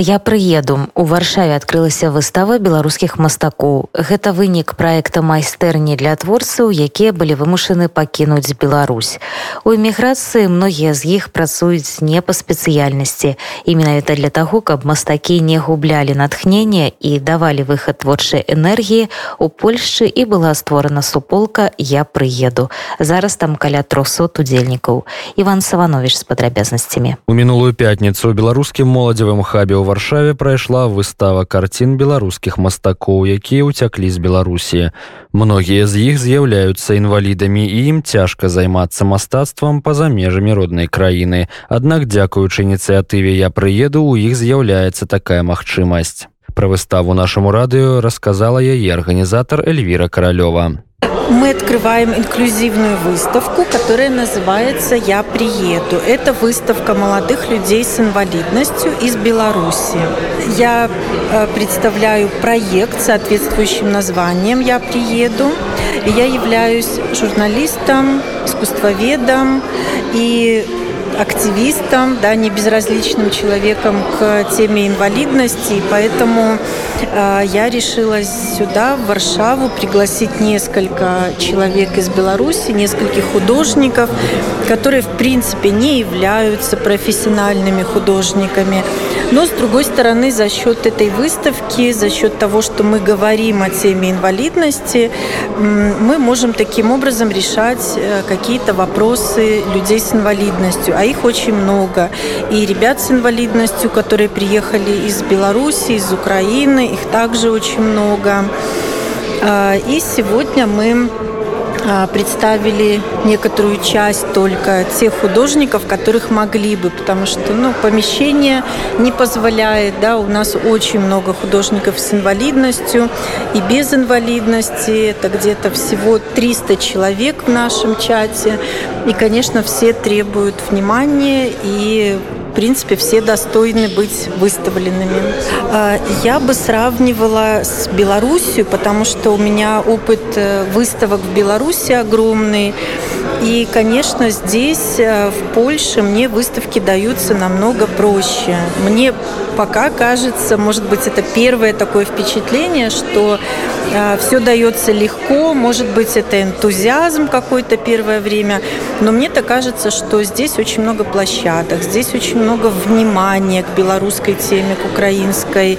Я прыеду. У варшаве адкрылася выстава беларускіх мастакоў. Гэта вынік праекта майстэрні для творцаў, якія былі вымушаны пакінуць Беларусь. У эміграцыі многія з іх працуюць не па спецыяльнасці і менавіта для таго, каб мастакі не гублялі натхнення і давалі выхад творчай энергіі у Польшчы і была створана суполка я прыеду. Зараз там каля 300 удзельнікаў. Іван Саванович з падрабязнасцямі. У мінулую пятніцу беларускім моладзевым хабе ў варшаве прайшла выстава карцін беларускіх мастакоў якія ўцяклі з беларусі многія з іх з'яўляюцца інвалідамі і ім цяжка займацца мастацтвам па-за межамі роднай краіны аднак дзякуючы ініцыятыве я прыеду у іх з'яўляецца такая магчымасць пра выставу нашаму радыё расказала яе арганізатар эльвіра каралёва мы открываем инклюзивную выставку, которая называется «Я приеду». Это выставка молодых людей с инвалидностью из Беларуси. Я э, представляю проект с соответствующим названием «Я приеду». Я являюсь журналистом, искусствоведом и активистом, да, не безразличным человеком к теме инвалидности, и поэтому э, я решила сюда, в Варшаву, пригласить несколько человек из Беларуси, нескольких художников, которые, в принципе, не являются профессиональными художниками. Но, с другой стороны, за счет этой выставки, за счет того, что мы говорим о теме инвалидности, мы можем таким образом решать э, какие-то вопросы людей с инвалидностью. А их очень много. И ребят с инвалидностью, которые приехали из Беларуси, из Украины, их также очень много. А, и сегодня мы представили некоторую часть только тех художников, которых могли бы, потому что ну, помещение не позволяет, да, у нас очень много художников с инвалидностью и без инвалидности, это где-то всего 300 человек в нашем чате, и, конечно, все требуют внимания и принципе, все достойны быть выставленными. А, я бы сравнивала с Белоруссией, потому что у меня опыт э, выставок в Беларуси огромный. И, конечно, здесь, э, в Польше, мне выставки даются намного проще. Мне пока кажется, может быть, это первое такое впечатление, что э, все дается легко, может быть, это энтузиазм какой-то первое время, но мне так кажется, что здесь очень много площадок, здесь очень много внимания к белорусской теме, к украинской.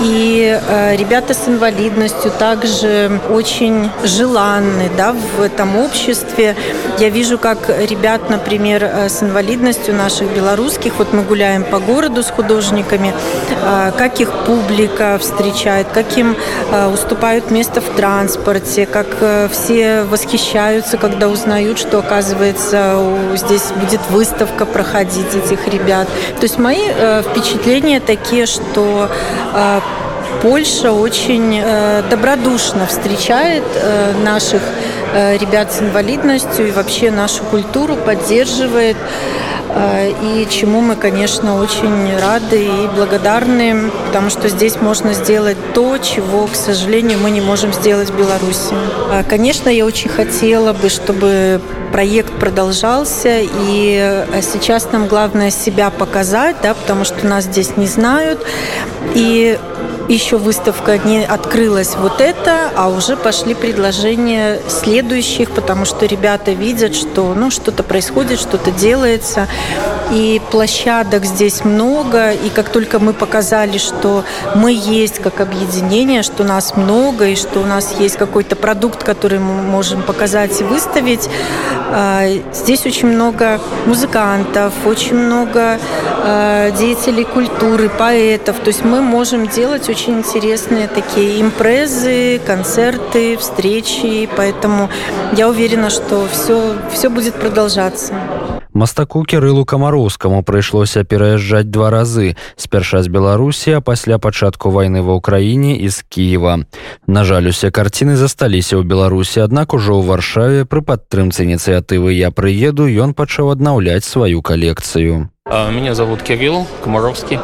И э, ребята с инвалидностью также очень желанны да, в этом обществе. Я вижу, как ребят, например, э, с инвалидностью наших белорусских, вот мы гуляем по городу с художниками, э, как их публика встречает, как им э, уступают место в транспорте, как все восхищаются, когда узнают, что, оказывается, здесь будет выставка проходить этих ребят. То есть мои впечатления такие, что Польша очень добродушно встречает наших ребят с инвалидностью и вообще нашу культуру поддерживает. И чему мы, конечно, очень рады и благодарны, потому что здесь можно сделать то, чего, к сожалению, мы не можем сделать в Беларуси. Конечно, я очень хотела бы, чтобы проект продолжался, и сейчас нам главное себя показать, да, потому что нас здесь не знают. И еще выставка не открылась вот это, а уже пошли предложения следующих, потому что ребята видят, что ну, что-то происходит, что-то делается. И площадок здесь много, и как только мы показали, что мы есть как объединение, что нас много, и что у нас есть какой-то продукт, который мы можем показать и выставить, а, здесь очень много музыкантов, очень много а, деятелей культуры, поэтов. То есть мы можем делать очень очень интересные такие импрезы, концерты, встречи, поэтому я уверена, что все, все будет продолжаться. Мастаку кірылу камароўскаму прыйшлося пераязджаць два разы спярша з беларусі а пасля пачатку вайны ва ўкраіне і з кіева на жаль усе карціны засталіся ў беларусі аднак ужо ў варшаве пры падтрымцы ініцыятывы я прыеду ён пачаў аднаўляць сваю калекцыю меня зовут кирилл комаровский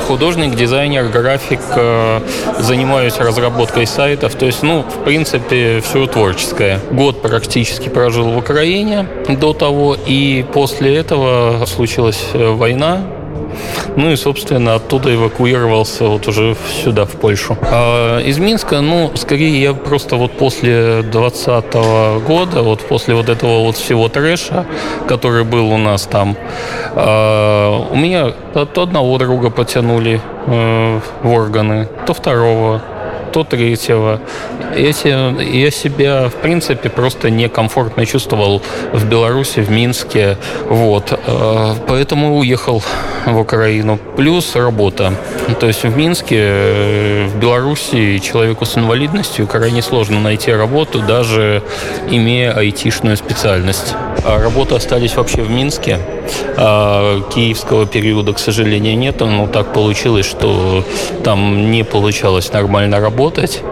художник, дизайнер, график, э, занимаюсь разработкой сайтов, то есть, ну, в принципе, все творческое. Год практически прожил в Украине до того, и после этого случилась э, война, Ну и, собственно, оттуда эвакуировался вот уже сюда, в Польшу. А из Минска, ну, скорее я просто вот после 20 года, вот после вот этого вот всего трэша, который был у нас там, а, у меня то одного друга потянули э, в органы, то второго, то третьего. Я, я себя, в принципе, просто некомфортно чувствовал в Беларуси, в Минске. Вот. Э, поэтому уехал в Украину. Плюс работа. То есть в Минске, э, в Беларуси человеку с инвалидностью крайне сложно найти работу, даже имея айтишную специальность. А работы остались вообще в Минске. А киевского периода, к сожалению, нет. Но так получилось, что там не получалось нормально работать.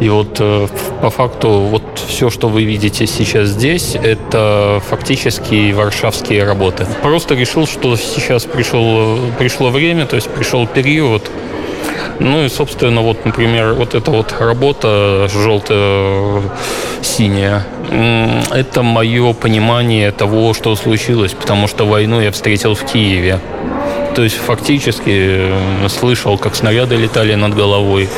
И вот э, по факту вот все, что вы видите сейчас здесь, это фактически варшавские работы. Просто решил, что сейчас пришел, пришло время, то есть пришел период, ну и, собственно, вот, например, вот эта вот работа желто-синяя, это мое понимание того, что случилось, потому что войну я встретил в Киеве. То есть фактически слышал, как снаряды летали над головой.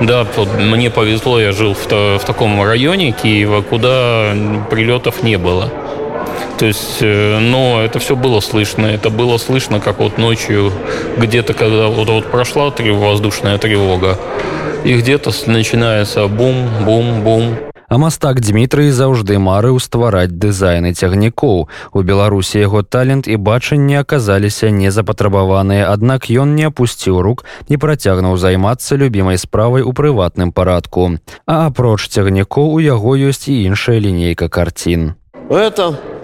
Да, мне повезло, я жил в, в таком районе Киева, куда прилетов не было. То есть, э, но это все было слышно. Это было слышно, как вот ночью где-то, когда вот, вот прошла трев, воздушная тревога, и где-то начинается бум-бум-бум. А мастак Дмітрый заўжды марыў ствараць дызайны цягнікоў. У Беларусі яго талент і бачанне аказаліся незапатрабаваныя, аднак ён не апусціў рук і працягнуў займацца любімай справай у прыватным парадку. А апроч цягнікоў у яго ёсць і іншая лінейка карцін. Это Э,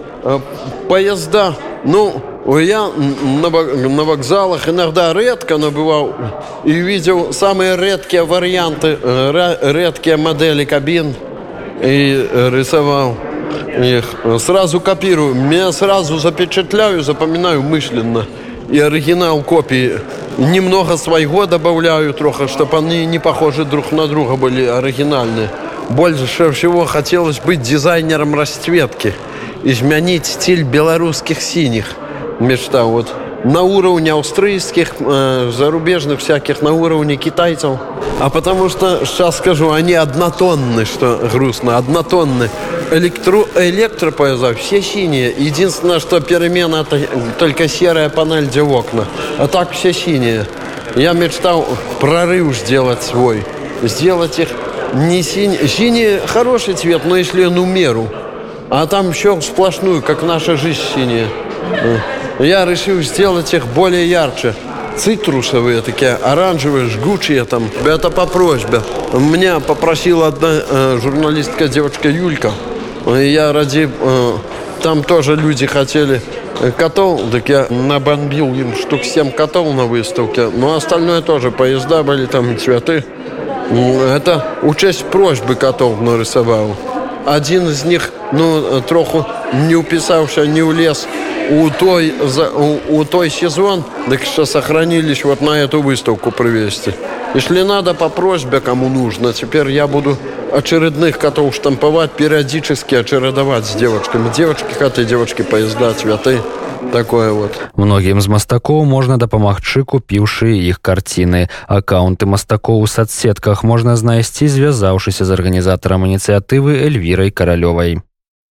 поезда, ну, я на, на вокзалах иногда редко набывал и видел самые редкие варианты, э, редкие модели кабин и рисовал их. Сразу копирую, меня сразу запечатляю, запоминаю мысленно. И оригинал копии немного своего добавляю трохи, чтобы они не похожи друг на друга были оригинальные. Больше всего хотелось быть дизайнером расцветки – изменить стиль белорусских синих. Мечта вот на уровне австрийских, э, зарубежных всяких, на уровне китайцев. А потому что, сейчас скажу, они однотонны, что грустно, однотонны. Электро, электропоезда все синие. Единственное, что перемена, это только серая панель, где окна. А так все синие. Я мечтал прорыв сделать свой. Сделать их не синий. Синий хороший цвет, но если он умеру. А там еще сплошную, как наша жизнь синяя. Я решил сделать их более ярче. Цитрусовые такие, оранжевые, жгучие там. Это по просьбе. Меня попросила одна э, журналистка, девочка Юлька. И я ради... Э, там тоже люди хотели котов, так я набомбил им штук 7 котов на выставке. Но остальное тоже, поезда были, там цветы. Это учесть просьбы котов нарисовал. Один из них ну троху не упісаўся не ўлез у той за у, у той сезон дык что сохранились вот на эту выставку привести если надо по просьбе кому нужно теперь я буду очередных котов штамповать периодически очередовать с девочками девочки коты девочки поезда цветы такое вот многім з мастакоў можна дапамагчы купіўшы іх карціны аккаунты мастакоў у соцсетках можна знайсці звязаўшыся з арганізатарам ініцыятывы эльвірай каралёвай